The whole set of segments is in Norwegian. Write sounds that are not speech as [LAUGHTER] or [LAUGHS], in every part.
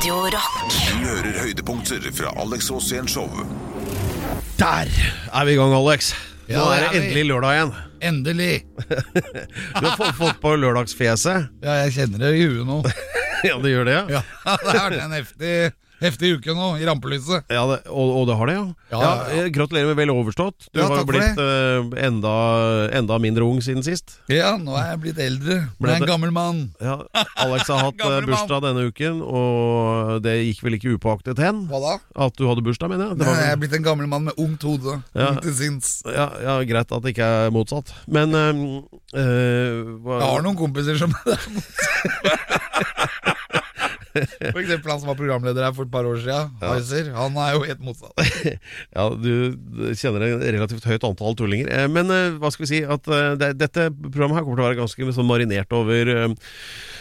Radio Rock. Du hører høydepunkter fra Alex Rosén Show. Der er vi i gang, Alex. Nå Ja, er det er vi. endelig lørdag igjen. Endelig! [LAUGHS] Du har fått, fått på lørdagsfjeset. Ja, jeg kjenner det i huet nå. [LAUGHS] Ja, det gjør det, ja. Ja, [LAUGHS] Det er en heftig, heftig uke nå, i rampelyset. ja det, og, og det har det, ja. Ja, ja, eh, Gratulerer med vel overstått. Du har jo blitt uh, enda, enda mindre ung siden sist. Ja, nå er jeg blitt eldre. Ble er en gammel mann. Ja, Alex har [LAUGHS] hatt eh, bursdag denne uken, og det gikk vel ikke upåaktet hen? Hva da? At du hadde bursdag, mener jeg. Det Nei, var jeg er blitt en gammel mann med ungt hode. Ung til sinns. ja, ja, Greit at det ikke er motsatt. Men uh, uh, hva, Jeg har noen kompiser som [LAUGHS] For eksempel han som var programleder her for et par år siden, Heiser. Han er jo helt motsatt. [LAUGHS] Ja, du kjenner et relativt høyt antall tullinger. Eh, Men eh, hva skal vi si at eh, det, dette programmet her kommer til å være ganske sånn marinert over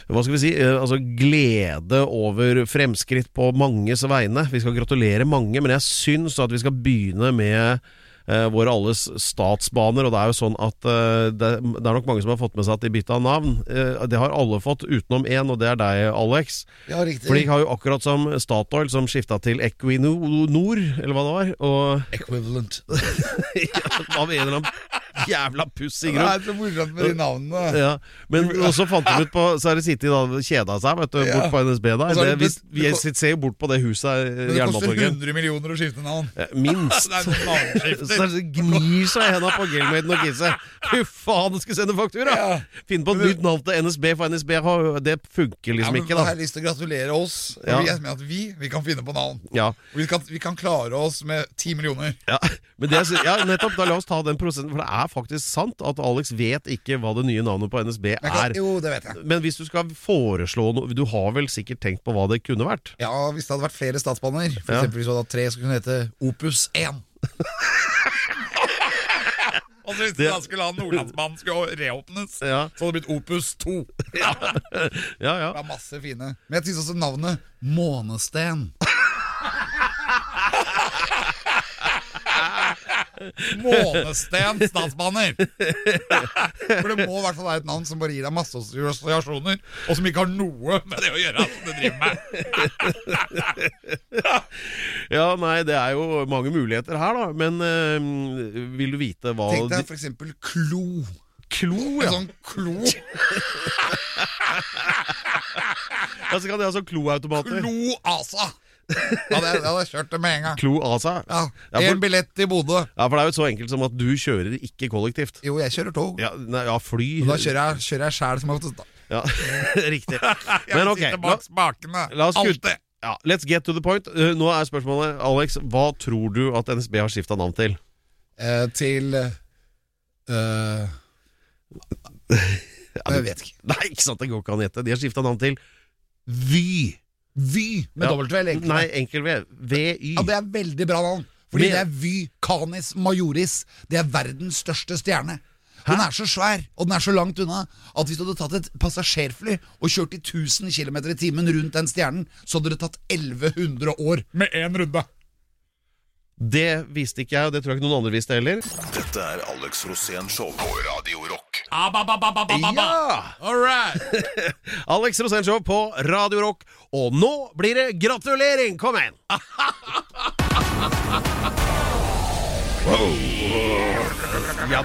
Hva skal vi si? Altså glede over fremskritt på manges vegne. Vi skal gratulere mange, men jeg syns at vi skal begynne med våre alles statsbaner. Og det er jo sånn at eh, det, det er nok mange som har fått med seg at de bytta navn. Eh, det har alle fått utenom én, og det er deg, Alex. Ja, riktig. For de har jo akkurat som Statoil, som skifta til Equinor, eller hva det var. Og Equivalent. av en eller annen jævla pussig Det grunn. er så morsomt med de navnene. Ja, men også fant de ut på Så har de sittet og kjeda seg vet du, Ja. bort på NSB der. Og Det, de vi, vi ser jo bort på det huset her, det koster 100 millioner å skifte navn. Minst. [LAUGHS] Det noen Så det gnir seg i henda på Gelmaiden og Kisse. Fy faen, du skal sende faktura! Ja. Finn på et nytt navn til NSB, for NSB det funker Ja, liksom men ikke, Da Jeg har lyst til å gratulere oss. Ja. Med at vi, vi kan finne på navn. Ja, Vi kan, vi kan klare oss med 10 millioner. ja. Men det, ja, nettopp, da la oss ta den prosenten, for det er faktisk sant at Alex vet ikke hva det nye navnet på NSB kan, er. jo, det vet jeg. Men hvis du skal foreslå noe Du har vel sikkert tenkt på hva det kunne vært? Ja, Hvis det hadde vært flere statsbaner, for Ja. eksempel hvis du hadde hatt tre, så kunne det hete Opus 1. [LAUGHS] Og hvis Det- skulle ha Nordlandsbanen skulle reåpnes, Ja. så hadde det blitt Opus 2. [LAUGHS] Ja, ja. Det er masse fine. Men jeg syns også navnet Månesten. Månesten statsbaner! For det må i hvert fall være et navn som bare gir deg masse assosiasjoner, og som ikke har noe med det å gjøre som du driver med. ja, nei, det er jo mange muligheter her, da. Men øh, vil du vite hva Tenk deg f.eks. Klo. Klo, En ja. sånn klo. ja. Så kan de ha sånn kloautomater. Klo Asa! Ja, hadde jeg kjørt det med en gang. Klo Asa. Ja, Ja, for- En billett til Bodø. Ja, for det er jo så enkelt som at du kjører ikke kollektivt. Jo, jeg kjører tog. Ja, nei, ja fly Men da kjører jeg, kjører jeg sjæl som oftest. da. Ja, [LAUGHS] Riktig. [LAUGHS] Men ok, sitte bak spakene. la oss Alltid. ja, Let's get to the point. Uh, nå er spørsmålet, Alex, hva tror du at NSB har skifta navn til? Eh, til eh, [LAUGHS] Jeg vet ikke. Nei, ikke sant, det går ikke an å gjette. De har skifta navn til Vy. Vy med Ja. W, eller enkel V? Nei, enkel V. VY. Ja, det er veldig bra navn. Fordi Med- det er Vy Canis Majoris. Det er verdens største stjerne. Den er så svær, og den er så langt unna, at hvis du hadde tatt et passasjerfly og kjørt i 1000 km i timen rundt den stjernen, så hadde det tatt 1100 år med én runde. Det visste ikke jeg, og det tror jeg ikke noen andre visste heller. Dette er Alex Rosén Show på Radio Rock. Ja! All right. [LAUGHS] Alex Rosenshov på Radio Rock, og nå blir det gratulering! Kom igjen! Ja.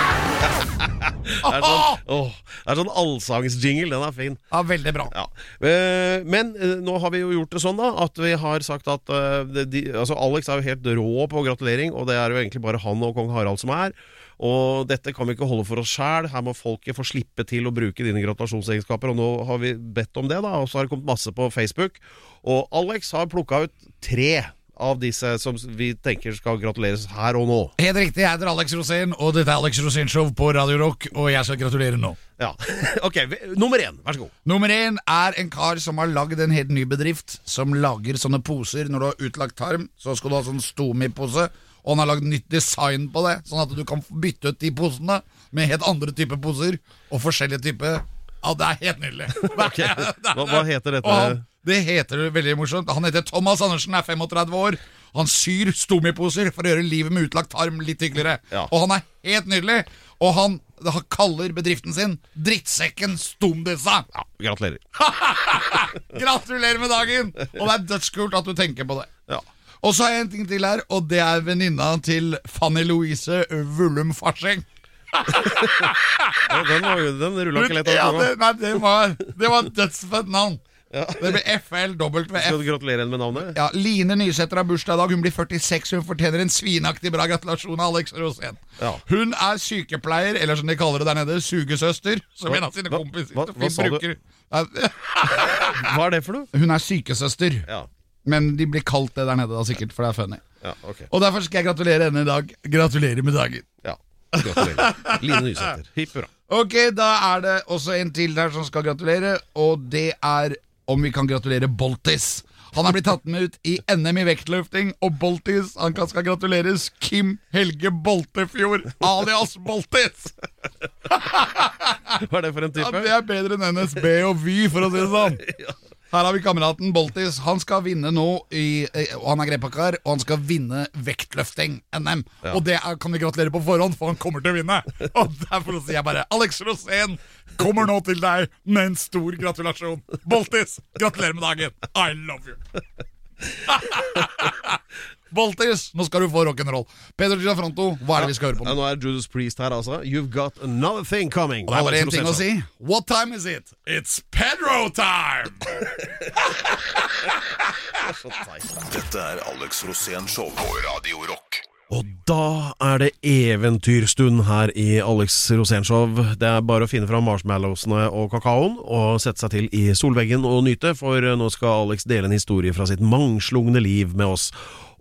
[LAUGHS] [LAUGHS] Det er sånn, åh, det er sånn allsangsjingle. Den er fin. Ja, veldig bra. Ja. Eh, Men eh, nå har vi jo gjort det sånn da at vi har sagt at eh, de, altså Alex er jo helt rå på gratulering, og det er jo egentlig bare han og kong Harald som er. Og dette kan vi ikke holde for oss sjæl. Her må folket få slippe til å bruke dine gratulasjonsegenskaper. Og nå har vi bedt om det, da, og så har det kommet masse på Facebook. Og Alex har plukka ut tre av disse som vi tenker skal gratuleres her og nå. Helt riktig, jeg heter Alex Rosén, og dette er Alex Rosén Show på Radio Rock, og jeg skal gratulere nå. Ja, [LAUGHS] ok, Nummer én, vær så god. Nummer én er en kar som har lagd en helt ny bedrift, som lager sånne poser. Når du har utlagt tarm, så skal du ha sånn Stomi-pose, og han har lagd nytt design på det, sånn at du kan bytte ut de posene med helt andre typer poser, og forskjellige typer. Ja, det er helt nydelig. Det er- det er- Hva, hva heter dette? Og han, det heter det veldig morsomt. Han heter Thomas Andersen, er 35 år. Han syr stomiposer for å gjøre livet med utlagt tarm litt hyggeligere. Ja. Og han er helt nydelig. Og han, han kaller bedriften sin Drittsekken Stomdissa. Ja, gratulerer. [LAUGHS] Gratulerer med dagen! Og det er dødskult at du tenker på det. Ja. Og så har jeg en ting til her, og det er venninna til Fanny Louise Vullum Farseng. Den, den rulla ikke lett av Ja, det, nei, det var, det var et dødsfett navn. Det blir FLWF. Skal du gratulere henne med navnet? Ja, Line Nysæter har bursdag i dag. Hun blir 46. Hun fortjener en svinaktig bra gratulasjon av Alex Rosén. Ja. Hun er sykepleier, eller som de kaller det der nede, sugesøster. Som Hva- en av sine kompiser hva- hva, hva sa du? bruker. du? [LAUGHS] Hva er det for noe? Hun er sykesøster, Ja, men de blir kalt det der nede da sikkert, for det er funny. ja ok. Og derfor skal jeg gratulere henne i dag. Gratulerer med dagen. Ja, Gratulerer. Line [LAUGHS] Nysæter. Hipp hurra. Ok, da er det også en til der som skal gratulere, og det er om vi kan gratulere Boltis. Han er blitt tatt med ut i NM i vektløfting, og Boltis han kan skal gratuleres Kim Helge Boltefjord, alias Boltis. Hva er det for en type? Ja, det er bedre enn NSB og Vy, for å si det sånn. [LAUGHS] Her har vi kameraten Boltis. Han skal vinne nå, i, eh, og han er grepakar, og han skal vinne vektløfting, NM. Og det er, kan vi gratulere på forhånd, for han kommer til å vinne. [LAUGHS] Og derfor sier jeg bare Alex Rosén kommer nå til deg med en stor gratulasjon. Boltis, gratulerer med dagen. I love you. [LAUGHS] Boltis, nå skal du få rock'n'roll. Pedro Giafranto, hva er det vi skal høre på nå? nå er Judas Priest her, altså. You've got another thing coming. Og det er bare én ting å si. What time is it? It's Pedro time! [LAUGHS] Dette er Alex Rosén Show på Radio Rock. Og da er det eventyrstund her i Alex Rosénshow. Det er bare å finne fram marshmallowsene og kakaoen og sette seg til i solveggen og nyte, for nå skal Alex dele en historie fra sitt mangslungne liv med oss.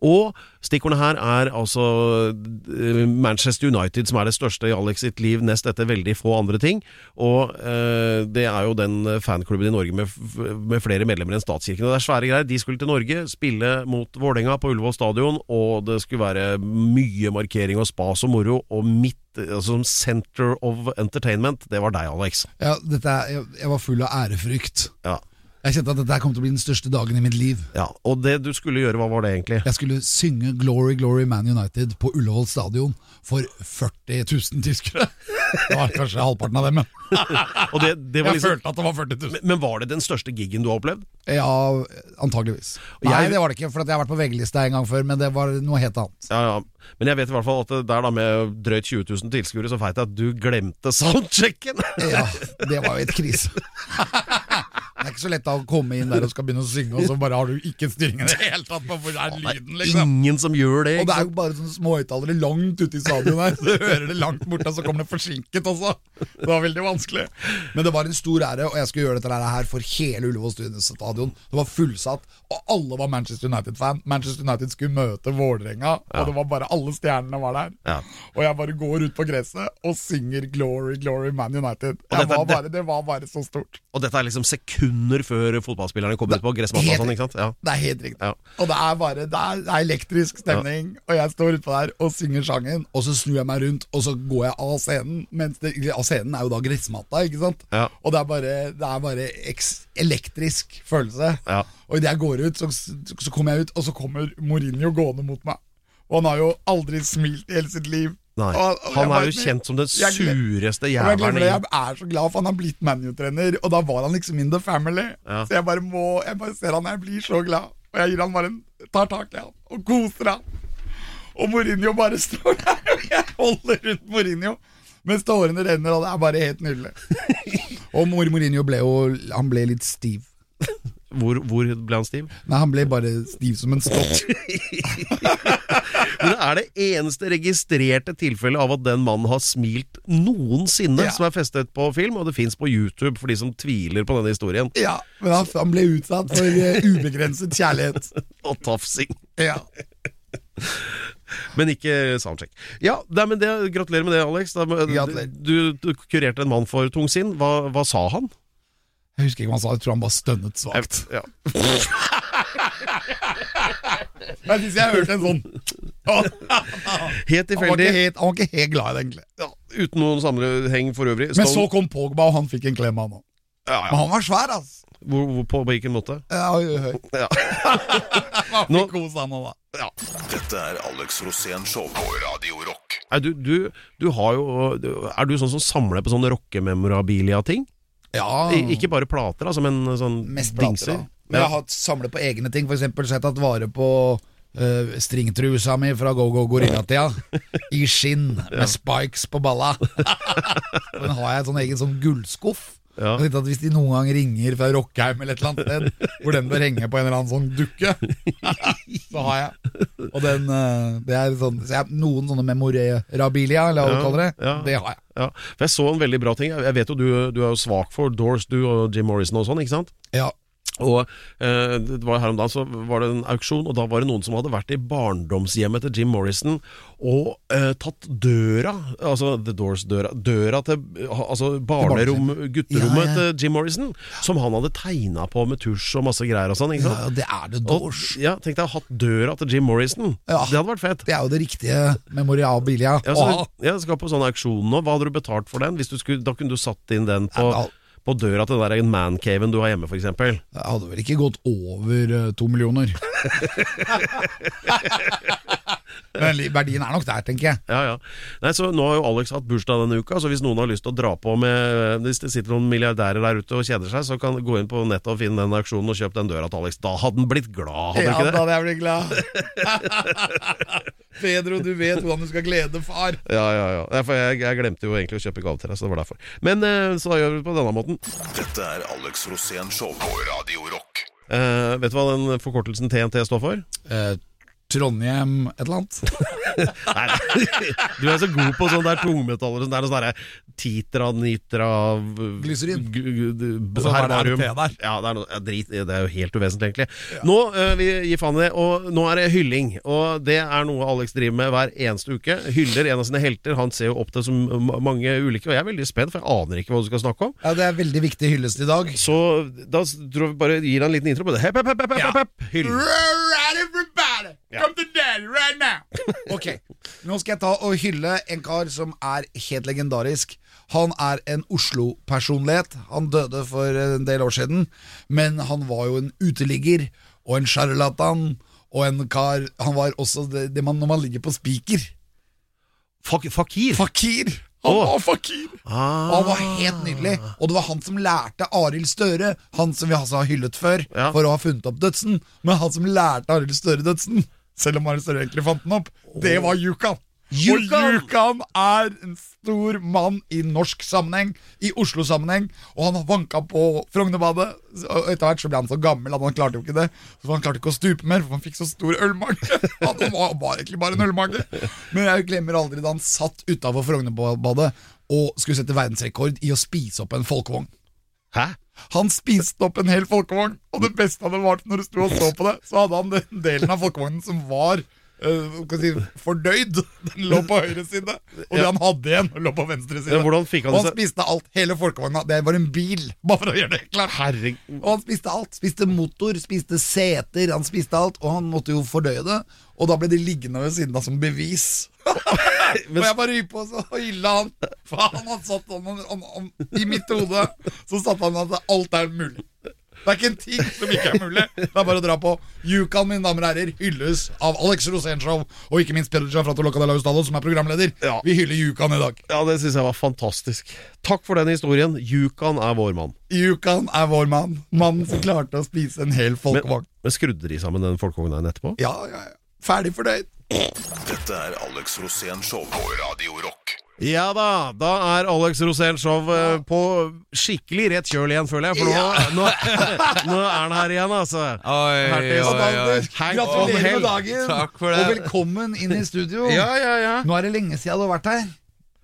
Og stikkordene her er altså eh, Manchester United, som er det største i Alex sitt liv, nest etter veldig få andre ting. Og eh, det er jo den fanklubben i Norge med, med flere medlemmer enn statskirken. Og det er svære greier. De skulle til Norge, spille mot Vålerenga på Ullevål stadion, og det skulle være mye markering og spas og moro. Og midt altså, som center of entertainment, det var deg, Alex. Ja, er, jeg, jeg var full av ærefrykt. Ja. Jeg kjente at dette kom til å bli den største dagen i mitt liv. ja. Og det du skulle gjøre, hva var det egentlig? Jeg skulle synge 'Glory Glory Man United' på Ullevål stadion for 40 000 tyskere. Det var kanskje halvparten av dem, men [LAUGHS] Og det, det var jeg liksom, følte at det var 40 000. men, men var det den største gigen du har opplevd? Ja, antageligvis. Nei, jeg- det var det ikke, for jeg har vært på VG-lista en gang før, men det var noe helt annet. Ja, ja. Men jeg vet i hvert fall at det der da med drøyt 20 000 tilskuere, så veit jeg at du glemte soundchecken! Ja, det var jo et krise. [LAUGHS] Det er ikke så lett å komme inn der og skal begynne å synge, og så bare har du ikke styringen i det hele tatt på hvor er lyden, liksom. Ingen som gjør det. Og det er jo bare sånne små høyttalere langt ute i stadion her. Så du hører det langt borte, og så kommer det forsinket også. Det var veldig vanskelig. Men det var en stor ære, og jeg skulle gjøre dette her for hele Ullevål stadion. Det var fullsatt, og alle var Manchester United-fan. Manchester United skulle møte Vålerenga, og det var bare alle stjernene var der. Ja. Og jeg bare går ut på gresset og synger 'Glory, Glory Man United'. Var bare, det var bare så stort. Og dette er liksom sekunder før fotballspillerne kommer ut på gressmatta. Sånn, ikke sant? Ja. Det er helt riktig. Ja. Og det er bare Det er, det er elektrisk stemning, og jeg står utpå der og synger sangen, og så snur jeg meg rundt, og så går jeg av scenen. Mens det, av scenen er jo da gressmatta, ikke sant? Ja. Og det er bare, det er bare elektrisk følelse. Ja. Og idet jeg går ut, så, så kommer jeg ut, og så kommer Mourinho gående mot meg. Og han har jo aldri smilt i hele sitt liv. Nei. Og- og Han er jo kjent som den sureste jævelen jeg er så glad for han har blitt ManU-trener, og da var han liksom in the family. Ja. Så jeg bare må Jeg bare ser han, jeg blir så glad. Og jeg gir han bare en tar tak i han og koser han. Og Mourinho bare [LAUGHS] står der, og jeg holder rundt Mourinho mens tårene renner, og det er bare helt nydelig. [LAUGHS] Og Mor- Mourinho ble jo Han ble litt stiv. Hvor, hvor ble han stiv? Nei, han ble bare stiv som en stokk. [LAUGHS] Men det er det eneste registrerte tilfellet av at den mannen har smilt noensinne, Ja. som er festet på film, og det fins på YouTube for de som tviler på denne historien. Ja, Men han, han ble utsatt for eh, ubegrenset kjærlighet. [LAUGHS] Og tafsing. Ja. Men ikke soundcheck. Ja, det, men det, Gratulerer med det, Alex. Da, du, du kurerte en mann for tungsinn. Hva, hva sa han? Jeg husker ikke hva han sa, jeg tror han bare stønnet svakt. Ja. [LAUGHS] Jeg syns jeg hørte en sånn Helt var, tilfeldig, Han, han var ikke helt glad i det, egentlig. ja, uten noen sammenheng for øvrig. Men så kom Pogba, og han fikk en klem av han òg. ja, Men ja. han var svær, altså. Hvor, hvor, på hvilken måte? Ja, høy. Ja. [LAUGHS] Nå- nå, da. Dette er Alex Rosén Show på Radio Rock. Er du, du, du har jo Er du sånn som samler på sånne rockememorabilia-ting? Ja, I- Ikke bare plater, altså, men sånn mest plater, dingser? da. Men jeg har hatt samlet på egne ting. For eksempel så har jeg tatt vare på uh, stringtrusa mi fra Go Go Gorilla-tida. [LAUGHS] I skinn, med spikes på balla. [LAUGHS] Den har jeg en sånn egen sånn gullskuff. Ja. Jeg tenkte at Hvis de noen gang ringer fra Rockheim eller et eller annet sted, hvor den bør henge på en eller annen sånn dukke, [LAUGHS] så har jeg. Og den, eh, det er sånn, så jeg, Noen sånne memorabilia, eller hva Ja, du kaller det, ja. det har jeg. Ja, for Jeg så en veldig bra ting. Jeg vet jo du, du er jo svak for Doors, du og Jim Morrison og sånn, ikke sant? Ja, Og eh, det var Her om dagen så var det en auksjon, og da var det noen som hadde vært i barndomshjemmet til Jim Morrison og eh, tatt døra, altså The Doors-døra, døra til altså barnerom, gutterommet Ja, ja. til Jim Morrison, som han hadde tegna på med tusj og masse greier og sånn. ikke sant? ja, det er Og, Doors. ja, Tenk deg å ha hatt døra til Jim Morrison. Ja. Det hadde vært fett. Det er jo det riktige memorabilia Ja, så, ja, skal på sånn auksjon nå. Hva hadde du betalt for den? Hvis du skulle, da kunne du satt inn den på, Ja, på døra til den der mancaven du har hjemme, f.eks. Det hadde vel ikke gått over eh, to millioner. [LAUGHS] Men verdien er nok der, tenker jeg. Ja, ja. Nei, så Nå har jo Alex hatt bursdag denne uka, så hvis noen har lyst til å dra på med Hvis det sitter noen milliardærer der ute og kjeder seg, så kan gå inn på nettet og finne den auksjonen og kjøpe den døra til Alex. Da hadde han blitt glad, hadde han ikke det? Ja, da hadde jeg blitt glad. [LAUGHS] Pedro, du vet hvordan du skal glede far. Ja, ja, ja. Nei, for jeg, jeg glemte jo egentlig å kjøpe gave til deg, så det var derfor. Men eh, så da gjør vi det på denne måten. Dette er Alex Rosén Show på Radio Rock. Eh, vet du hva den forkortelsen TNT står for? Eh, Trondheim et eller annet. [LAUGHS] Nei, nei. Du er så god på sånn der tungmetaller. Sånn der, sånn der Titra, nitra Glyserin. Og så var det. RT der. Ja, det er, noe, ja, drit, det er jo helt uvesentlig, egentlig. Nå uh, vi gir faen i det, og nå er det hylling. Og det er noe Alex driver med hver eneste uke. Hyller en av sine helter. Han ser jo opp til så mange ulike, og jeg er veldig spent, for jeg aner ikke hva du skal snakke om. Ja, Det er veldig viktig hyllest i dag. Så da tror jeg vi bare gir han en liten intro på det. Hepp, hepp, hepp, hepp, hepp, hepp. Hyll. Right, come to daddy right now. [LAUGHS] Ok, nå skal jeg ta og hylle en kar som er helt legendarisk. Han er en Oslo-personlighet. Han døde for en del år siden, men han var jo en uteligger og en sjarlatan. Og en kar Han var også det, det man, når man ligger på spiker. Fak fakir. Fakir! Han oh. var fakir! Ah. Og han var helt nydelig. Og det var han som lærte Arild Støre, han som vi altså har hyllet før, Ja. for å ha funnet opp dødsen, men han som lærte Arild Støre dødsen, selv om Marius egentlig fant den opp, det var Yukan. Yukan! Og Yukan er en stor mann i norsk sammenheng, i Oslo-sammenheng, og han vanka på Frognerbadet. Og etter hvert så ble han så gammel at han klarte jo ikke det. Så han klarte ikke å stupe mer, for han fikk så stor ølmage. [LAUGHS] Han var, var egentlig bare en ølmage. Men jeg glemmer aldri da han satt utafor Frognerbadet og skulle sette verdensrekord i å spise opp en folkevogn. Hæ? Han spiste opp en hel folkevogn, og det beste av det var når du sto og så på det, så hadde han den delen av folkevognen som var si, fordøyd. [LAUGHS] Den lå på høyre side, og det han hadde igjen, lå på venstre side. Ja, han og han spiste alt. Hele folkevogna. Det var en bil, [LAUGHS] bare for å gjøre det klart. Herregud. Og han spiste alt. Spiste motor, spiste seter, han spiste alt. Og han måtte jo fordøye det. Og da ble de liggende ved siden av som bevis. [LAUGHS] og jeg bare ryper på, så hylla han. Faen, han satt om, om, om, I mitt hode så satte han at alt er mulig. Det er ikke en ting som ikke er mulig. Det er bare å dra på. Yukan, mine damer og herrer, hylles av Alex Rosénshow og ikke minst Pedro Gianfrato Locadella de som er programleder. Ja. Vi hyller Yukan i dag. Ja, det syns jeg var fantastisk. Takk for den historien. Yukan er vår mann. Yukan er vår mann. Mannen som klarte å spise en hel Men, folkevogn. men skrudde de sammen den folkevognen etterpå? Ja, ja, ja. Ferdig fordøyd. Dette er Alex Rosén Show på Radio Rock. Ja da, da er Alex Rosén Show ja. på skikkelig rett kjøl igjen, føler jeg. For nå, nå, nå er han her igjen, altså. Oi, oi, oi. Anders, gratulerer med dagen! Takk for det. Og velkommen inn i studio. Ja, ja, ja. Nå er det lenge siden du har vært her.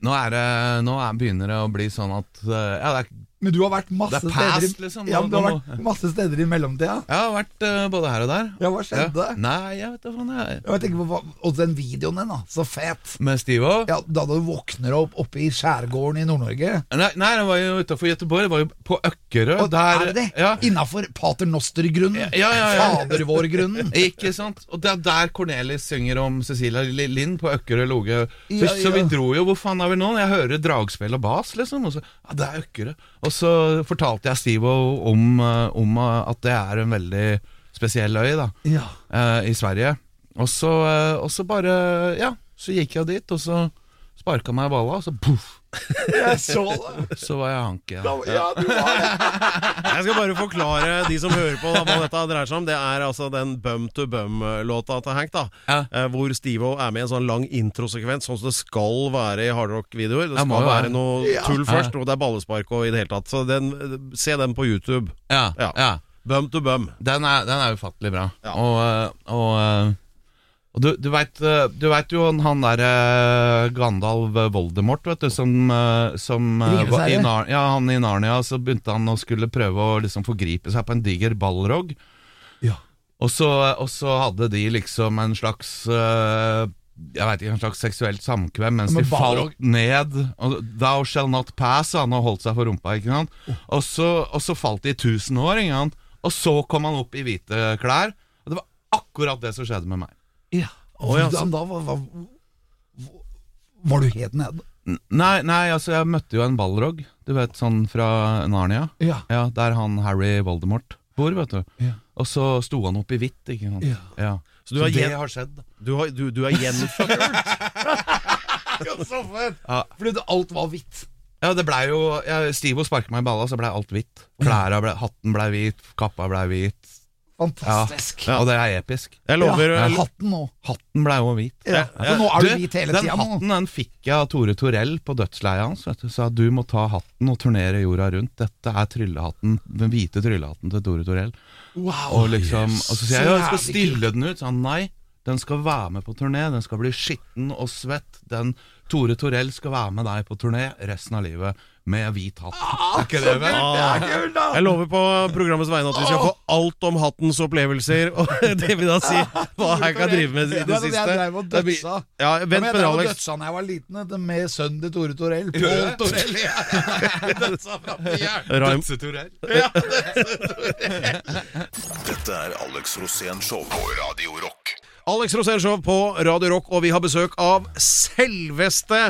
Nå, er det, nå er, begynner det å bli sånn at eh, Ja, det er, Men du har vært masse Det er past, steder i, liksom. ja, men du har vært masse steder i mellomtida. jeg har vært uh, både her og der. Ja, hva skjedde? Ja. Nei, jeg vet da faen. jeg Jeg tenker på, hva- Og den videoen din, da. Så fet. Med Steve òg? Ja, Da du våkner opp oppe i skjærgården i Nord-Norge. Nei, nei, det var jo utafor Gøteborg. Det var jo på Økkerø. Og der er det det! Ja, Innafor Pater Noster-grunnen. Ja, ja, ja. Fader vår-grunnen. [LAUGHS] Ikke sant? Og det er der Cornelis synger om Cecilia Li- Lind på Økkerø Loge. Så, så vi dro jo Hvor faen er vi nå? Jeg hører dragspill og bas, liksom. Og så Ja, det er Økkerø. Og så fortalte jeg Stivo om, eh, om eh, at det er en veldig spesiell øy da, Ja. eh, i Sverige. Og så, og så bare Ja, så gikk jeg dit, og så sparka meg i balla, og så poff, Jeg så det. så var jeg hanke. Ja. Ja, du var det. [LAUGHS] Jeg skal bare forklare de som hører på da, hva dette dreier seg om. Det er altså den Bum to Bum-låta til Hank, da. Ja. Eh, hvor Steve-O er med i en sånn lang introsekvens, sånn som det skal være i hardrock-videoer. Det skal være noe Ja. tull først, og det er ballespark og i det hele tatt. Så den, se den på YouTube. Ja, Ja. ja. Bum to Bum. Den er, den er ufattelig bra. Ja. Og, eh, og, eh, og du, du veit vet jo han derre Gandalf Voldemort, vet du, som, eh, som eh, var i Narnia, Ja, han i Narnia, så begynte han å skulle prøve å liksom forgripe seg på en diger ballrog. Ja. Og så, og så hadde de liksom en slags eh, Jeg vet ikke, en slags seksuelt samkvem mens Men de falt ned. Og Thou shall not pass, han og holdt seg for rumpa. ikke sant? Og så, og så falt de i tusen år, ikke sant? og så kom han opp i hvite klær. Og det var akkurat det som skjedde med meg. Ja. Oh, ja, så... da? Var, var, var du helt nede? Nei, nei, altså jeg møtte jo en ballrog, du vet, sånn fra Narnia. Ja. Ja, Der han Harry Voldemort bor, vet du. Ja. Og så sto han opp i hvitt, ikke sant. Ja. Så du har det gjen- har skjedd. Du, har, du, du er gjenfødt. [LAUGHS] Så fett! Ja. Fordi det, alt var hvitt. Ja, det blei jo ja, Stivo sparka meg i balla, så blei alt hvitt. Klæra ble, hatten blei hvit, kappa blei hvit. Fantastisk. Ja. Og det er episk. Jeg lover ja, hatten nå. Hatten blei jo hvit. Ja. For nå er du hvit hele den tiden, hatten den fikk jeg av Tore Torell på dødsleiet hans. Vet du. Sa du må ta hatten og turnere jorda rundt. Dette er tryllehatten den hvite tryllehatten til Tore Torell. Wow. Og liksom Og så sier jeg Så ja, jeg skal stille den ut. Så han nei, den skal være med på turné. Den skal bli skitten og svett. Den Tore Torell skal være med deg på turné resten av livet med hvit hatt. er ikke det vel? Ah. Jeg lover på programmets vegne at vi skal få alt om hattens opplevelser. Og [LAUGHS] det vil da si hva jeg kan drive med i Det siste. jeg drev og dødsa. Ja, vent med det, Alex. dødsa da jeg var liten, med sønnen til Tore Torell. Pål Torell. ja [LAUGHS] dødsa fra Dødsetorell. Dette er Alex Rosén Show på Radio Rock. Alex Rosénshow på Radio Rock, og vi har besøk av selveste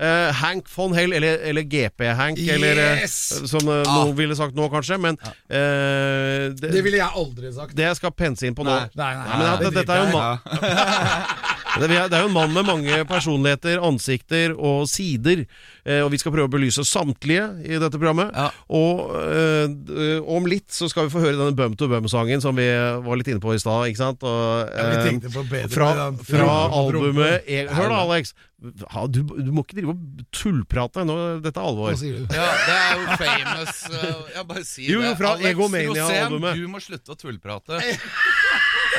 eh, Hank von Hell, eller, eller GP-Hank, eller eh, Yes! som eh, noen ville sagt nå, kanskje. Men det, Det ville jeg aldri sagt. det jeg skal pense inn på nå Nei. Nei, nei, men det, det dette er jo en [LAUGHS] Det er jo en mann med mange personligheter, ansikter og sider. Eh, og vi skal prøve å belyse samtlige i dette programmet. Ja. Og øh, om litt så skal vi få høre denne Bum to Bum-sangen som vi var litt inne på i stad. Ikke sant? Og, Ja, eh, på bedre fra, fra albumet e Hør da, Alex. Ha, du, du må ikke drive og tullprate. Nå, dette er alvor. Hva sier du? Ja, det er jo famous uh, Jeg bare sier Jo, jo, det. fra Alex Egomania-albumet. Rosén, du må slutte å tullprate.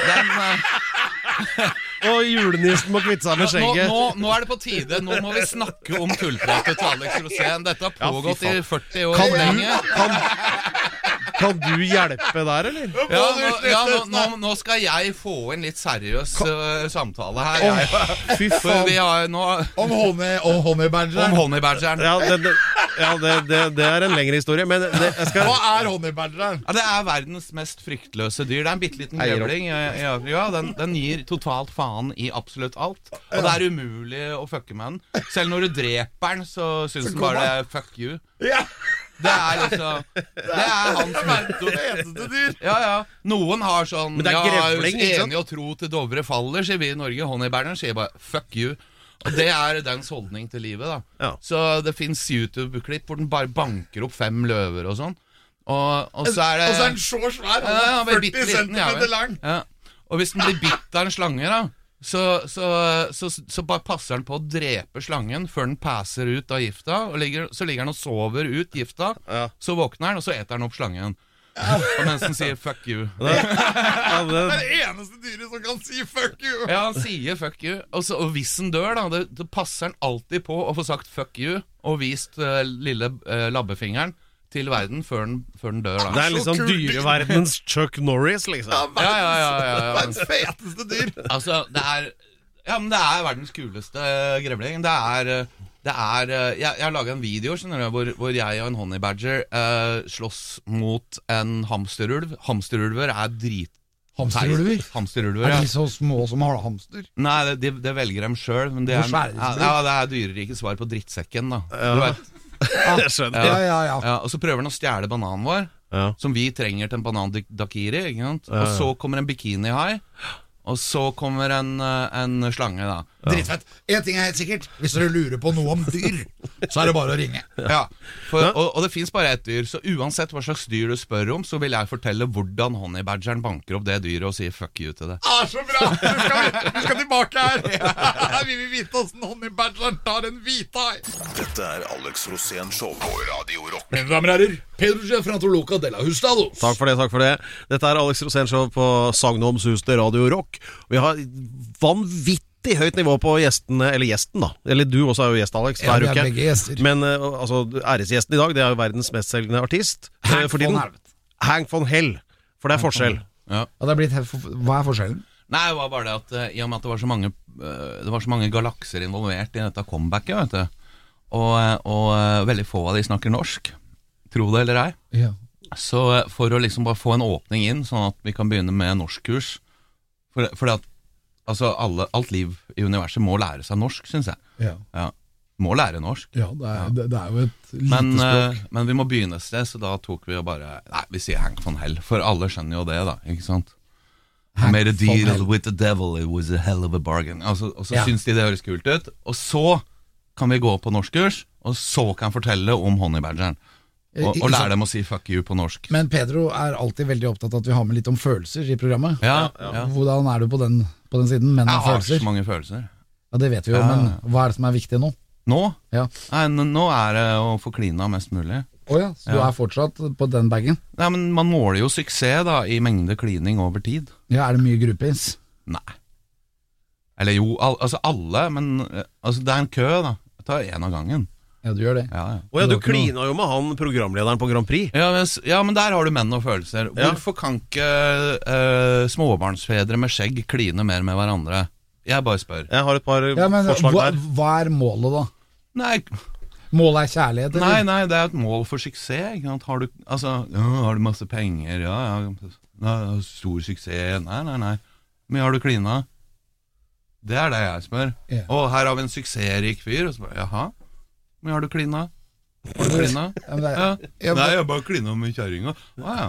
Den, uh, [LAUGHS] Og julenissen må kvitte seg med nå, skjegget. nå, nå er det på tide. Nå må vi snakke om tullpratet til Alex Rosén. Dette har Ja, pågått i 40 år Kan lenge. kan, kan du hjelpe der, eller? Ja, nå, ja, nå, nå, nå skal jeg få en litt seriøs uh, samtale her. Jeg, Fy faen. vi har nå Om honey, om honey Om badgeren. honeybadgeren. Ja, det, det, ja det, det, det er en lengre historie, men det, jeg skal Hva er honeybadgeren? Ja, Det er verdens mest fryktløse dyr. Det er en bitte liten Eier opp. grevling i Afrika. Den, den gir totalt faen i absolutt alt. Og det er umulig å fucke med den. Selv når du dreper den, så syns den bare det er fuck you. Ja, Det er liksom Det er hans dyr. Ja, ja. Noen har sånn Men det er grevling, ja, enig og tro til Dovre faller, sier vi i Norge. Honeybæreren sier bare fuck you. Og det er dens holdning til livet, da. Ja. Så det fins YouTube-klipp hvor den bare banker opp fem løver og sånn. Og, og så er det Og så er den så svær. ja, ja, Han bare er 40 bitte liten, ja, cm lang. Ja. Og hvis den blir bitt av en slange, da så, så, så, så bare passer han på å drepe slangen før den passer ut av gifta. Og ligger, så ligger han og sover ut gifta. Ja. Så våkner han, og så eter han opp slangen. Og mens han sier 'fuck you'. [LAUGHS] ja, det, Det er det eneste dyret som kan si fuck you. Ja, han sier 'fuck you'. Og, så, og hvis han dør, da, det, det passer han alltid på å få sagt 'fuck you' og vist uh, lille uh, labbefingeren til verden før den, før den dør. det er liksom kult. dyreverdenens Chuck Norris, liksom. Ja, ja, ja, ja, ja. Verdens feteste dyr. Altså, det er Ja, men det er verdens kuleste eh, grevling. Det er eh, det er eh, Jeg, jeg har laga en video skjønner du, hvor, hvor jeg og en honey badger eh, slåss mot en hamsterulv. Hamsterulver er drit... Hamsterulver? Hamsterulver, Er de så små som har hamster? Nei, det, det, velger de sjøl. Men det er, ja, det er dyrerikets svar på drittsekken, da. Ja. Du vet, [LAUGHS] Jeg skjønner. Ja, ja, ja. Ja, og så prøver han å stjele bananen vår, Ja. som vi trenger til en banan dakiri. Ikke sant? Ja, ja. Og så kommer en bikinihai, og så kommer en, eh, en slange, da. Dritfett. En ting er helt sikkert. Hvis dere lurer på noe om dyr, så er det bare å ringe. Ja, for, og, og det fins bare ett dyr, så uansett hva slags dyr du spør om, så vil jeg fortelle hvordan honeybadgeren banker opp det dyret og sier fuck you til det. Ah, så bra! Du skal, du skal tilbake her! [LAUGHS] Vi vil vite åssen honeybadgeren tar en hvithai. Dette er Alex Rosén Show på Radio Rock. Mine damer og herrer, Pedro Gefranto Loca de la Hustados. Takk for det. takk for det Dette er Alex Rosén, show på Sagnoms hus til Radio Rock. Vi har vanvittig høyt nivå på gjestene, eller gjesten, da. Eller du også er jo gjest, Alex. Hver er uke. Men eh, altså, æresgjesten i dag, det er jo verdens mestselgende artist. eh, Hank for tiden. Hank von Hell. For det er forskjell. Ja. Ja, det er blitt, hva er forskjellen? Nei, det var bare det at eh, i og med at det var så mange Det var så mange galakser involvert i dette comebacket, vet du, og, og veldig få av de snakker norsk, tro det eller ei, Ja. så for å liksom bare få en åpning inn, sånn at vi kan begynne med norskkurs For, fordi at altså alle, alt liv i universet må lære seg norsk, syns jeg. Ja, Ja. Må lære norsk. det, er, Det, det er jo et lite Men, språk. eh, men vi må begynne et sted, så da tok vi jo bare Nei, vi sier Hank von Hell, for alle skjønner jo det, da. Ikke sant? I Hank made a deal with the devil, it was a hell of a bargain. Altså, og så Ja. syns de det høres kult ut, og så kan vi gå på norskkurs, og så kan jeg fortelle om honeybadgeren. Og, og lære dem å si fuck you på norsk. Men Pedro er alltid veldig opptatt av at vi har med litt om følelser i programmet. Ja, ja. Hvordan er du på den, på den siden? Menn Jeg har følelser? så mange følelser. Ja, Det vet vi jo, Ja. men hva er det som er viktig nå? Nå? Ja. Nei, nå er det å få klina mest mulig. Å ja, så du er fortsatt på den bagen? Nei, men Man måler jo suksess da i mengde klining over tid. Ja, Er det mye groupies? Nei. Eller jo, al altså alle, men eh, altså det er en kø, da. Jeg tar én av gangen. Ja, du gjør det. Ja, ja. Å ja, du klina jo med han programlederen på Grand Prix. Ja, men, ja, men der har du menn og følelser. Ja. Hvorfor kan ikke eh, småbarnsfedre med skjegg kline mer med hverandre? Jeg bare spør. Jeg har et par Ja, men forslag hva, der. hva er målet, da? Nei, Målet er kjærlighet, eller? nei, nei, det er et mål for suksess. Ikke sant? Har, du, altså, ja, har du masse penger? Ja, ja. ja, Stor suksess? Nei, nei, nei. Hvor mye har du klina? Det er det jeg spør. Ja. Og her har vi en suksessrik fyr. Og så bare, jaha, mye har du klina? Har du klina? [LAUGHS] Ja, men Ja. Ja, men- Nei, jeg bare klina med kjerringa. Å ja.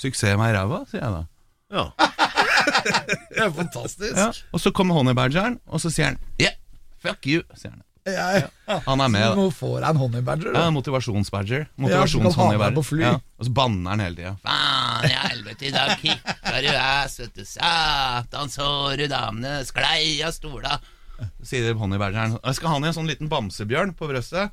Suksess med ræva, sier jeg da. Ja. [LAUGHS] det er fantastisk. Ja. Og så kommer honeybadgeren, og så sier han yeah, fuck you, sier han. Ja, ja. Han er med, Så du Nå får jeg en honeybadger. Ja, motivasjonsbadger. Ja, på fly. Ja. Og så banner han hele tida. Faen i helvete, i dag kicka du ass, vet du. Satan, så du damene sklei av stola. Sier honningbergeren. Jeg skal ha ned en sånn liten bamsebjørn på brøstet.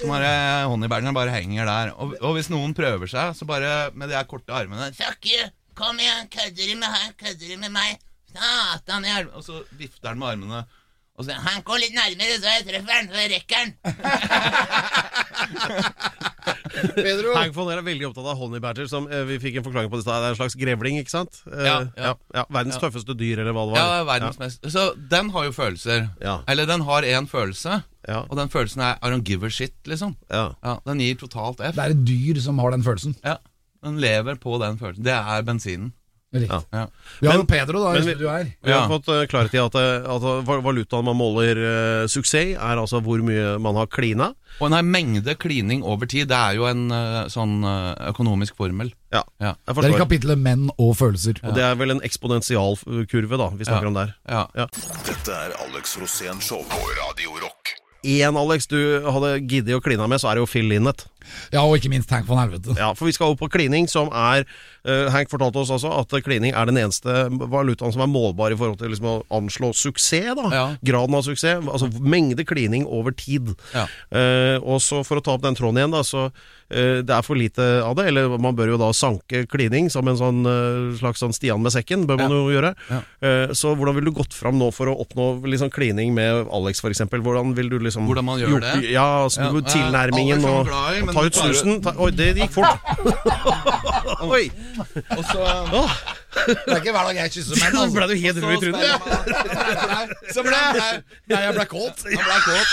Så bare Honningbergeren bare henger der. Og, og hvis noen prøver seg, så bare med de her korte armene Fuck you! Kom igjen, kødder du med her? Kødder du med meg? Satan i helvete Og så vifter han med armene. Og så sier han kom litt nærmere, så jeg treffer han, så jeg rekker han. [LAUGHS] Pedro, Hank von er veldig opptatt av honey badger, som eh, vi fikk en forklaring på det i stad. Det er en slags grevling, ikke sant? Eh, Ja, ja. ja. Verdens Ja. tøffeste dyr, eller hva det Ja, var. Ja, er verdens mest Så den har jo følelser. Ja. Eller den har én følelse, Ja. og den følelsen er I don't give a shit, liksom. Ja. Ja, Den gir totalt F. det er et dyr som har den følelsen. Ja, Den lever på den følelsen. Det er bensinen. Riktig. Ja. Ja. Vi har Men- jo Pedro da, men vi- studio her. Vi har fått eh, klarhet i at, eh, at valutaen man måler uh, suksess, er altså hvor mye man har klina. Og en mengde klining over tid, det er jo en uh, sånn eh, økonomisk formel. Ja, Ja. jeg Det er i kapitlet menn og følelser. Og det er vel en eksponentialkurve, da, vi snakker Ja. om der. Ja. Ja. Dette er Alex Rosén Show på Radio Rock. Én, Alex, du hadde giddet å kline med, så er det jo Phil Linnet. Ja, og ikke minst Hank von Helvete. Ja, for vi skal opp på klining, som er uh, Hank fortalte oss altså at klining er den eneste valutaen som er målbar i forhold til liksom å anslå suksess. da Ja. Graden av suksess. Altså mengde klining over tid. Ja. Uh, og så For å ta opp den tråden igjen, da så uh, det er for lite av det. Eller man bør jo da sanke klining som en sånn slags sånn Stian med sekken. Bør man jo gjøre. Så hvordan ville du gått fram nå for å oppnå liksom klining med Alex, f.eks.? Hvordan vil du liksom Hvordan man gjør gjort- det? Ja, altså, Ja, tilnærmingen er og i, Ta ut snusen. Ta, oi, det gikk fort. [LAUGHS] [LAUGHS] Oi. Og så Det er ikke hver dag jeg kysser menn. [LAUGHS] Altså. ble du helt rød i trynet. Så ble jeg, nei, jeg ble kåt. Jeg ble kåt.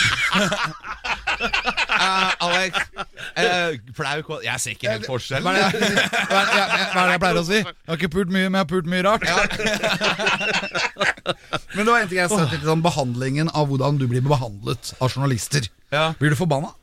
Uh, [LAUGHS] Alex eh, Flau kåt Jeg ser ikke helt forskjell. [LAUGHS] Hva er, det, jeg pleier å si? Jeg har ikke pult mye, men jeg har pult mye rart. men det var en ting jeg sett litt sånn behandlingen av hvordan du blir behandlet av journalister. Blir du forbanna?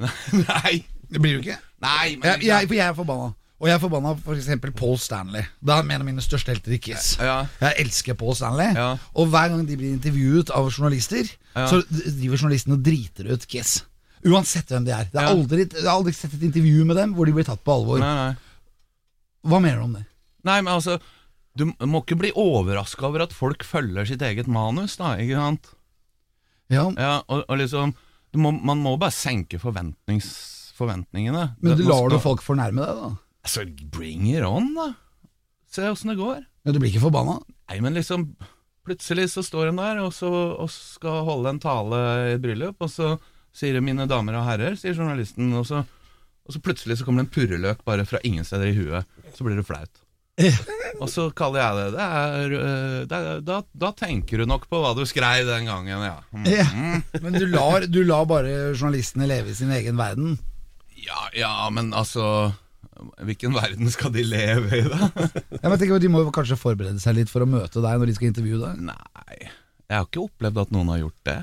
Nei. Det blir du ikke? Nei, men Jeg, jeg, jeg er forbanna. Og jeg forbanna for eksempel Paul Stanley. Det er en av mine største helter i Kiss. Ja. Jeg elsker Paul Stanley. Ja. Og hver gang de blir intervjuet av journalister, Ja. så driver journalistene og driter ut Kiss. Uansett hvem de er. Det er aldri, jeg har aldri sett et intervju med dem hvor de blir tatt på alvor. Nei, nei. Hva mener du om det? Nei, men altså Du må ikke bli overraska over at folk følger sitt eget manus, da, ikke sant? Ja, Ja, og, og liksom du må, Man må bare senke forventningene. Men du lar du folk fornærme deg, da? Altså, bring it on, da. Se åssen det går. Ja, du blir ikke forbanna? Nei, men liksom Plutselig så står hun der og, så, og skal holde en tale i et bryllup, og så sier det 'mine damer og herrer', sier journalisten, og så, og så plutselig så kommer det en purreløk bare fra ingen steder i huet. Så blir det flaut. Og så kaller jeg det det. Er, øh, det er, da, da tenker du nok på hva du skrev den gangen, ja. Mm. Ja. Men du lar, du lar bare journalistene leve i sin egen verden? Ja, ja, men altså Hvilken verden skal de leve i, da? Jeg tenker, De må jo kanskje forberede seg litt for å møte deg når de skal intervjue deg? Nei, jeg har ikke opplevd at noen har gjort det.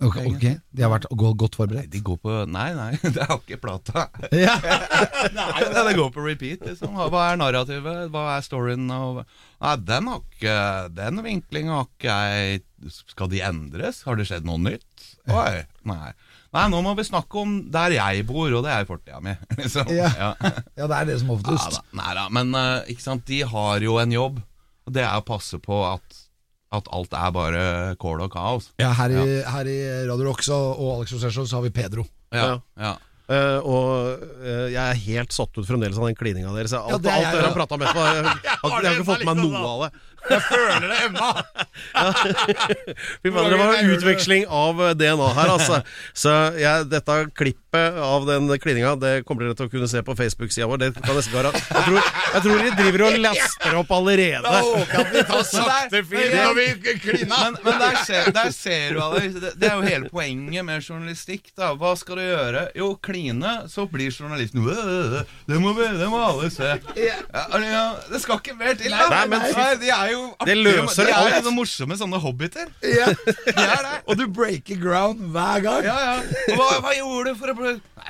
Ok, okay. De har vært godt forberedt? De går på Nei, nei, [LAUGHS] det har ikke plata. Ja. [LAUGHS] Nei, det går på repeat, liksom. Hva er narrativet? Hva er storyen? Og... Nei, den har ikke Den vinklinga har ikke jeg Skal de endres? Har det skjedd noe nytt? Oi, nei. Nei, nå må vi snakke om der jeg bor, og det er fortida mi. [LAUGHS] Liksom. Ja. Ja. [LAUGHS] ja, det er det som Ja, oftest. da. Nei da, men eh, ikke sant, de har jo en jobb, og det er å passe på at, at alt er bare kål og kaos. Ja, her i, her i Radio Rock så, og Alex Rosesho så har vi Pedro. Ja, ja. Uh, og uh, jeg er helt satt ut fremdeles av den klininga deres. Alt, Ja, det er alt jeg dere har prata om etterpå, jeg, [LAUGHS] jeg, har- jeg har ikke fått med meg noe av det. Jeg føler det ennå! [LAUGHS] Fy faen, det var en utveksling av eh, DNA her, altså. Så jeg, dette klippet av den klininga Det kommer dere til å kunne se på Facebook-sida vår. Det kan nesten være jeg tror, jeg tror de driver og laster opp allerede. sakte film når vi Men, men der, ser, der ser du, Alex. Det, det er jo hele poenget med journalistikk. da Hva skal du gjøre? Jo, kline, så blir journalisten «Øh, Det må, vi, det må alle se. Ja, ja, det skal ikke mer til. Nei, men Nei, De er jo Det løser De er alt. jo så morsomme sånne hobbiter. Ja. [LAUGHS] Det er det. Og du breaker ground hver gang. Ja, ja. Og hva, hva gjorde du for å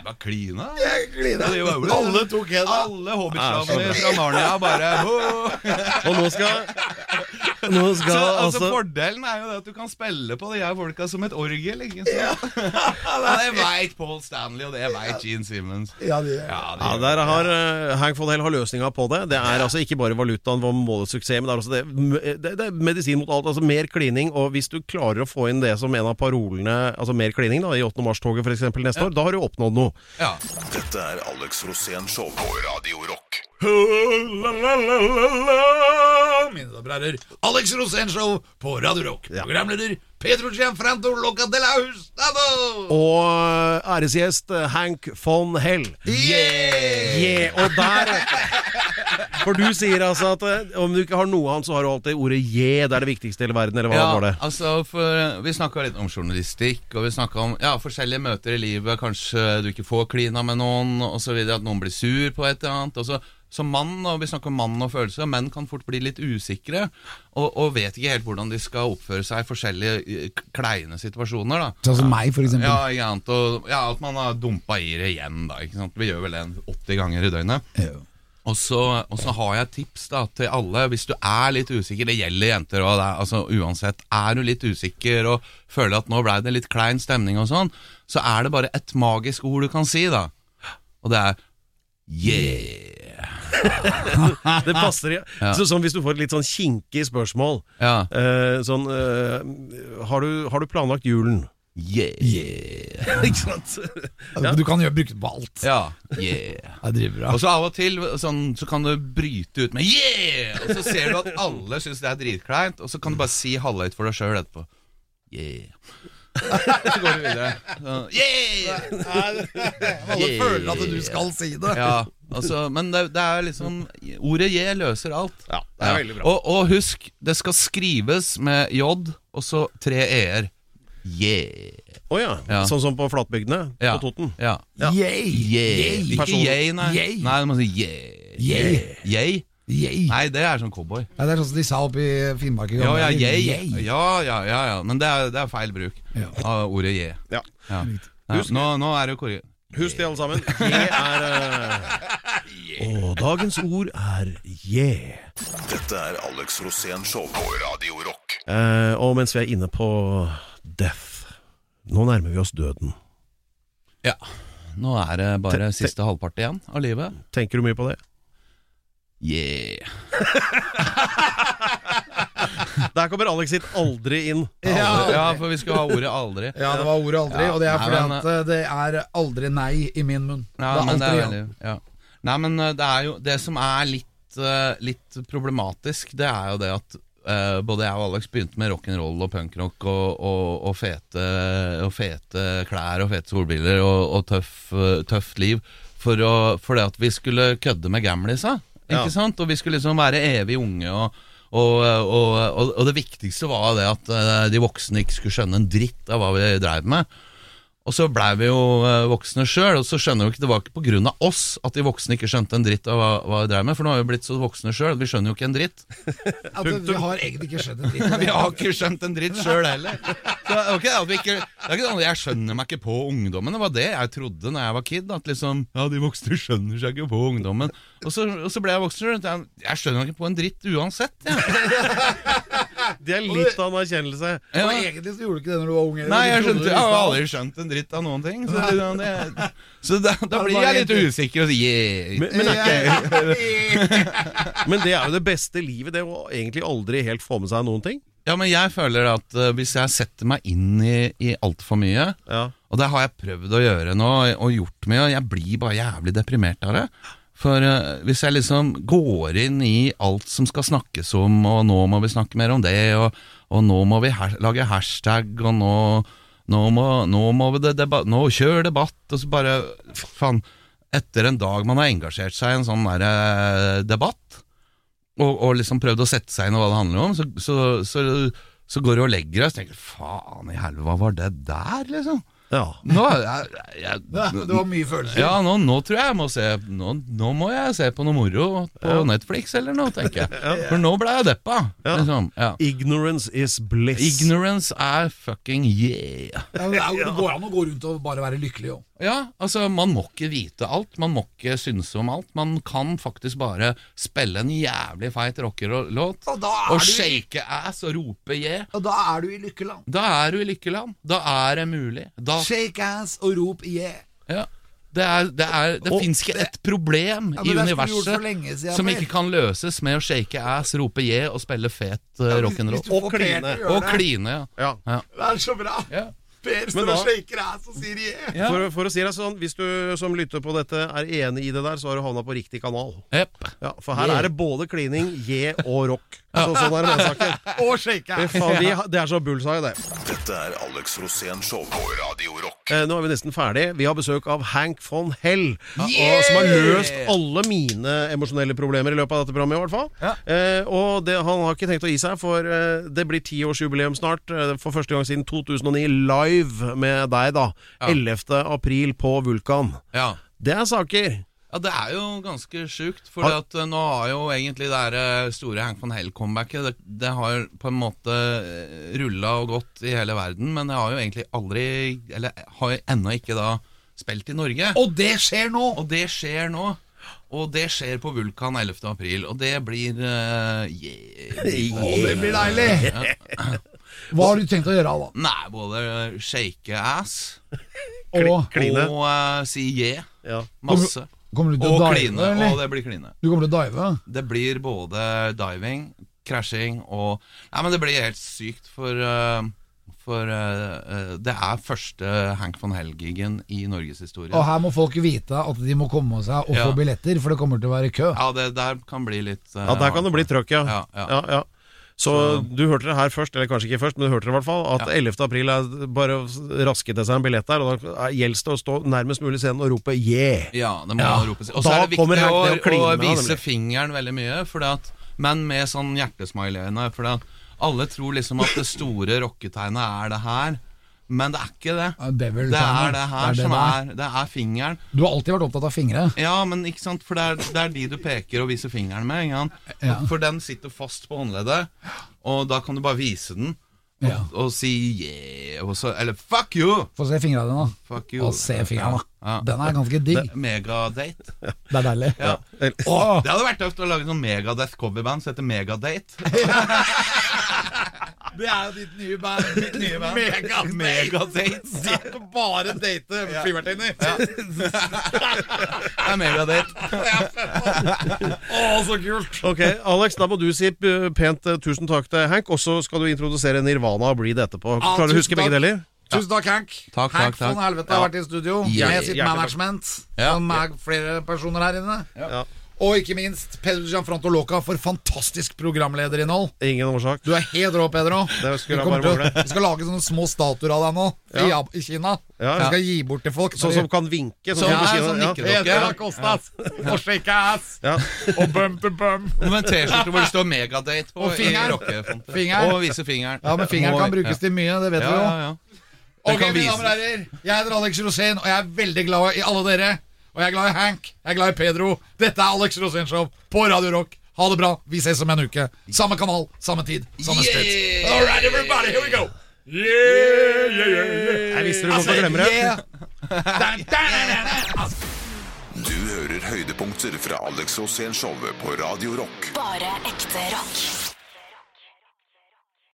Nei, bare klina. Jeg klina. Ja, var- Alle tok en. Alle hobbitslavene fra Narnia bare. Og nå skal Nå Så skal altså, altså Fordelen er jo det at du kan spille på de her folka som et orgel. Ikke sant? Ja, [LAUGHS] det veit Paul Stanley, og det veit Gene Simmons. Ja, de, Ja, det ja, Der har uh, Hank von Hell har løsninga på det. Det er altså ikke bare valutaen som måler suksess, men det er, også det, det, det er medisin mot alt. Altså Mer klining. Og hvis du klarer å få inn det som en av parolene, altså mer klining da i 8. mars-toget f.eks. neste år, da har du oppnådd noe. Ja. Dette er Alex Rosén Show på Radio Rock. Mine damer og herrer, Alex Rosén-show på Radio Rock. Programleder Pedro Gianfranto Loca de la Hustado. Og uh, æresgjest uh, Hank von Hell. Yeah! Yeah, og der For du sier altså at uh, om du ikke har noe annet, så har du alltid ordet je. Det er det viktigste i hele verden, eller hva Ja, var det? altså for Vi snakka litt om journalistikk, og vi snakka om ja, forskjellige møter i livet. Kanskje du ikke får klina med noen, osv. At noen blir sur på et eller annet. Og så som mann, og vi snakker om mann og følelser, menn kan fort bli litt usikre og, og vet ikke helt hvordan de skal oppføre seg i forskjellige eh, kleine situasjoner. da Sånn som meg, for eksempel. Ja, ikke sant? Og, ja, At man har dumpa i det igjen. da ikke sant? Vi gjør vel det 80 ganger i døgnet. Ja. Og så, og så har jeg et tips da til alle. Hvis du er litt usikker, det gjelder jenter òg, altså, uansett. Er du litt usikker og føler at nå blei det litt klein stemning og sånn, så er det bare et magisk ord du kan si, da. Og det er yeah. [LAUGHS] Det passer, ja. Ja. Så, sånn Hvis du får et litt sånn kinkig spørsmål Ja. uh, Sånn uh, har, du, har du planlagt julen? Yeah. [LAUGHS] Ikke sant? ja. Du kan jo bruke det på alt. Ja. Yeah. [LAUGHS] Jeg driver bra. Og så av og til sånn, så kan du bryte ut med 'yeah', og så ser du at alle syns det er dritkleint, og så kan du bare si halvhøyt for deg sjøl etterpå. Yeah. [LAUGHS] Så går du videre. Så, yeah! Alle føler at du skal si det. Ja, altså, men det, det er liksom Ordet J løser alt. Ja, det er veldig bra. Og, og husk, det skal skrives med J og så tre e-er. Yeah. Å ja. Ja. Sånn som på flatbygdene Ja. på Toten? Ja. Yay! Yeah. Ikke yay, nei. Yay. Nei, du må si yeah. Yeah. yeah. Yay. Nei, det er sånn cowboy. Ja, det er sånn som de sa oppe i Finnmark. Ja, ja. Ja, ja, ja, ja. Men det er, det er feil bruk Ja. av ordet yeah. Ja. Ja. Ja, nå, nå er det jo korrigert. Husk det, alle sammen. Je er [LAUGHS] uh... Og dagens ord er je. Dette er Alex Rosén Show på Radio Rock. Uh, og mens vi er inne på death Nå nærmer vi oss døden. Ja. Nå er det bare ten, ten, siste halvpart igjen av livet. Tenker du mye på det? Yeah. [LAUGHS] Der kommer Alex sitt aldri inn. Aldri. Ja, for vi skal ha ordet aldri. Ja, det var ordet aldri, Ja, og det er nei, fordi men, at eh, det er aldri nei i min munn. Ja, det er men det er veldig, ja. Nei, men eh, det er jo Det som er litt, eh, litt problematisk, det er jo det at eh, både jeg og Alex begynte med rock'n'roll og punkrock og, og, og, fete, og fete klær og fete solbriller og, og tøff, eh, tøft liv for, å, for det at vi skulle kødde med gamlisa. Ikke Ja. sant? Og vi skulle liksom være evig unge og og, og, og, og det viktigste var det at eh, de voksne ikke skulle skjønne en dritt av hva vi dreiv med. Og så blei vi jo eh, voksne sjøl, og så skjønner vi ikke det var ikke pga. oss at de voksne ikke skjønte en dritt av hva, hva vi dreiv med, for nå har vi blitt så voksne sjøl, vi skjønner jo ikke en dritt. At [LAUGHS] vi har egentlig ikke skjønt en dritt. [LAUGHS] Vi har ikke skjønt en dritt sjøl heller. Så, er ikke ikke, det er ikke sånn Jeg skjønner meg ikke på ungdommen. Det var det jeg trodde når jeg var kid. At liksom, ja, de voksne skjønner seg ikke på ungdommen. Og så, og så ble jeg voksen. og Jeg, jeg skjønner meg ikke på en dritt uansett. Jeg. [LAUGHS] Det er litt av en erkjennelse. Ja. Og egentlig så gjorde du ikke det når du var ung. Nei, jeg, skjønte, jeg har aldri skjønt en dritt av noen ting. Så, det, så da, da blir jeg litt usikker og sier yeah. Men, men, ikke, [LAUGHS] men det er jo det beste livet, det å egentlig aldri helt få med seg noen ting. Ja, men jeg føler at uh, hvis jeg setter meg inn i, i altfor mye, Ja. og det har jeg prøvd å gjøre nå, og gjort mye, og jeg blir bare jævlig deprimert av det. For eh, hvis jeg liksom går inn i alt som skal snakkes om, og nå må vi snakke mer om det, og, og nå må vi her, lage hashtag, og nå, nå, må, nå må vi det deba nå kjør debatt, og så bare Faen. Etter en dag man har engasjert seg i en sånn der, eh, debatt, og, og liksom prøvd å sette seg inn i hva det handler om, så, så, så, så går du og legger deg og tenker faen i helvete, hva var det der, liksom? Ja. Nå, jeg, jeg, Det var mye følelser. ja, nå, nå tror jeg jeg må se nå, nå må jeg se på noe moro på Netflix eller noe, tenker jeg. [LAUGHS] For nå ble jeg deppa. Ja. Liksom. Ja. Ignorance is bliss. Ignorance er fucking yeah. Ja, er, det går an å gå rundt og bare være lykkelig òg. Ja, altså Man må ikke vite alt, man må ikke synse om alt. Man kan faktisk bare spille en jævlig feit rockerlåt Og og shake i- ass og rope yeah. Og da er du i lykkeland. Da er du i lykkeland. Da er det mulig. Da, Shake ass og rop yeah. ja. Det, er, det, er, det Og fins ikke et problem Ja, i universet siden, som ikke kan løses med å shake ass, rope yeah og spille fet uh, rock'n'roll. Og kline. Og kline, ja. Ja. ja. Det er så bra. ja. Per Men står da- og shaker ass og sier yeah. ja. For, for å si det sånn, Hvis du som lytter på dette er enig i det der, så har du havna på riktig kanal. Yep. Ja, For her er det både klining, je og rock. [LAUGHS] Så, sånn er det med saken. [LAUGHS] Og shake Fy ass. faen, vi, det er så bullseye, det. Dette er Alex Rosén Show på Radio Rock. Eh, nå er vi nesten ferdig. Vi har besøk av Hank von Hell, og, som har løst alle mine emosjonelle problemer i løpet av dette programmet. i hvert fall Ja. eh, Og det, han har ikke tenkt å gi seg, for eh, det blir tiårsjubileum snart. Eh, for første gang siden 2009, live med deg, da. Ja. 11. april på Vulkan. Ja. Det er saker. Ja, det er jo ganske sjukt, for at eh, nå har jo egentlig det der eh, store Hank van Hell-comebacket det, det har på en måte rulla og gått i hele verden, men jeg har jo egentlig aldri Eller har ennå ikke da spilt i Norge. Og det skjer nå! Og det skjer nå. Og det skjer på Vulkan 11. april, og det blir uh, yeah. Å, det blir deilig! Hva har du tenkt å gjøre da? Nei, både shake ass [LAUGHS] Og Kline. og uh, si yeah. Ja. Masse. Kommer du til å Og dive, kline. eller? Og det blir kline. Du kommer til å dive? Det blir både diving, krasjing og Nei, men det blir helt sykt, for uh, For uh, det er første Hank von Hell-gigen i norgeshistorien. Og her må folk vite at de må komme seg og Ja. få billetter, for det kommer til å være kø. Ja, det der kan bli litt uh, Ja, der kan det bli trøkk, ja. Ja, ja. ja, ja. Så, du hørte det her først, eller kanskje ikke først, men du hørte det i hvert fall, at Ja. 11. april er bare å raske til seg en billett der, og da gjelder det å stå nærmest mulig scenen og rope 'yeah'. Ja, det må Ja. rope Og så er det viktig å, å vise med, fingeren veldig mye, fordi at, men med sånn hjertesmiley-øyne. For at alle tror liksom at det store rocketegnet er det her, men det er ikke det. Ja, Bevel Det er det her det som der. er Det er fingeren. Du har alltid vært opptatt av fingre. Ja, men ikke sant, for det er, det er de du peker og viser fingeren med. Ja. For den sitter fast på håndleddet, og da kan du bare vise den. og, Ja. og si yeah, og så, eller fuck you! Få se fingra dine, da. Fuck you. Og se fingeren da. Ja. Den er ganske digg. Megadate. Det er deilig. Ja. Det hadde vært tøft å lage sånn Megadeth coverband som heter Megadate. [LAUGHS] [LAUGHS] Det er jo ditt nye band. Ditt nye band. Megadate. Megadate. De skal bare date flyvertinner. Det er Megadate. Å, så kult! Ok, Alex, da må du si pent eh, tusen takk til Hank, og så skal du introdusere Nirvana og Bleed etterpå. Ja, Klarer du å huske begge deler? Tusen takk, Hank. Takk, Hank takk, von Helvete har vært i studio Ja, med sitt management. Ja. Og med flere personer her inne. Ja. Og ikke minst Pedro Gianfranto Loca for fantastisk programlederinnhold. Ingen årsak. Du er helt rå, Pedro. Det Vi, skulle bare til, vi skal lage sånne små statuer av deg nå i, Ja. i Kina. Ja, Vi skal gi bort til folk. Sånn som kan vinke. Sånn Ja, som Kina. sånn og shake ass og bum to bum. Og med en T-skjorte hvor det står Megadate på. Og fingeren. Fingeren. Og vise fingeren. Ja, men fingeren kan brukes til mye, det vet ja, vi jo. ja, ja. Ok, mine damer og herrer. Jeg heter Alex Rosén, og jeg er veldig glad i alle dere. Og jeg er glad i Hank. Jeg er glad i Pedro. Dette er Alex Rosenshov på Radio Rock. Ha det bra. Vi ses om en uke. Samme kanal, samme tid, samme sted. Yeah! All right, everybody, here we go. Yeah, yeah, yeah, yeah. Jeg visste du kom til å glemme det. Du hører høydepunkter fra Alex Rosén-showet på Radio Rock. Bare ekte rock.